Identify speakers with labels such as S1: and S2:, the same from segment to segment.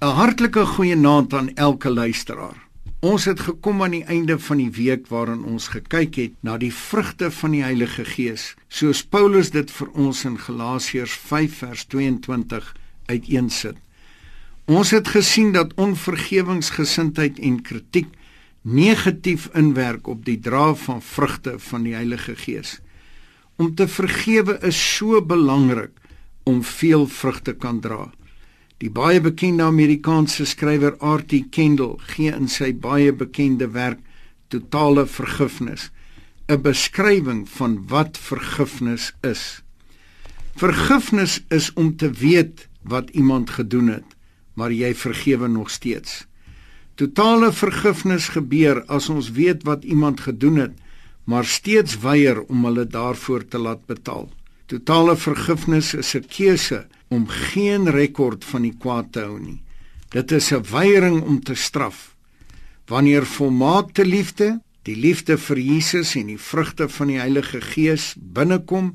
S1: 'n Hartlike goeienaand aan elke luisteraar. Ons het gekom aan die einde van die week waarin ons gekyk het na die vrugte van die Heilige Gees, soos Paulus dit vir ons in Galasiërs 5 vers 22 uiteensit. Ons het gesien dat onvergewensgesindheid en kritiek negatief inwerk op die dra van vrugte van die Heilige Gees. Om te vergewe is so belangrik om veel vrugte kan dra. Die baie bekende Amerikaanse skrywer R.T. Kendall gee in sy baie bekende werk Totale Vergifnis 'n beskrywing van wat vergifnis is. Vergifnis is om te weet wat iemand gedoen het, maar jy vergewe nog steeds. Totale vergifnis gebeur as ons weet wat iemand gedoen het, maar steeds weier om hulle daarvoor te laat betaal. Totale vergifnis is 'n keuse om geen rekord van die kwaad te hou nie. Dit is 'n weiering om te straf. Wanneer volmaakte liefde, die liefde vir Jesus en die vrugte van die Heilige Gees binnekom,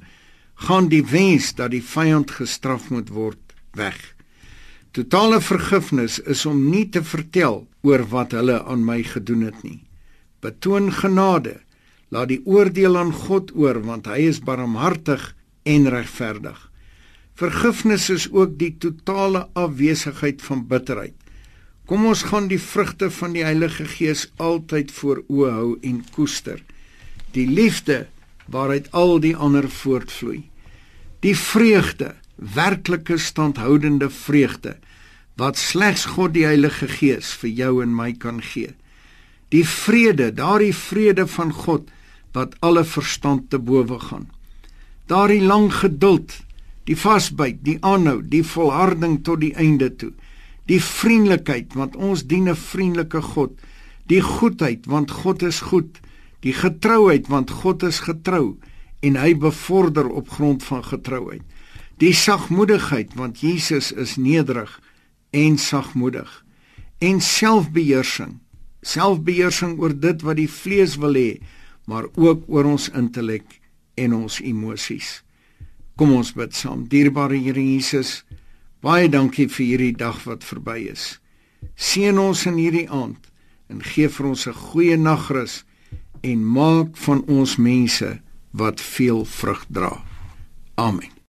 S1: gaan die wens dat die vyand gestraf moet word weg. Totale vergifnis is om nie te vertel oor wat hulle aan my gedoen het nie. Betoon genade. Laat die oordeel aan God oor want hy is barmhartig en regverdig. Vergifnis is ook die totale afwesigheid van bitterheid. Kom ons gaan die vrugte van die Heilige Gees altyd voor oë hou en koester. Die liefde waaruit al die ander voortvloei. Die vreugde, werklike standhoudende vreugde wat slegs God die Heilige Gees vir jou en my kan gee. Die vrede, daardie vrede van God wat alle verstand te bowe gaan. Daardie lang geduld die vasbyt, die aanhou, die volharding tot die einde toe. Die vriendelikheid want ons dien 'n vriendelike God. Die goedheid want God is goed. Die getrouheid want God is getrou en hy bevorder op grond van getrouheid. Die sagmoedigheid want Jesus is nederig en sagmoedig. En selfbeheersing. Selfbeheersing oor dit wat die vlees wil hê, maar ook oor ons intellek en ons emosies. Kom ons bid saam. Dierbare Here Jesus, baie dankie vir hierdie dag wat verby is. Seën ons in hierdie aand en gee vir ons 'n goeie nagrus en maak van ons mense wat veel vrug dra. Amen.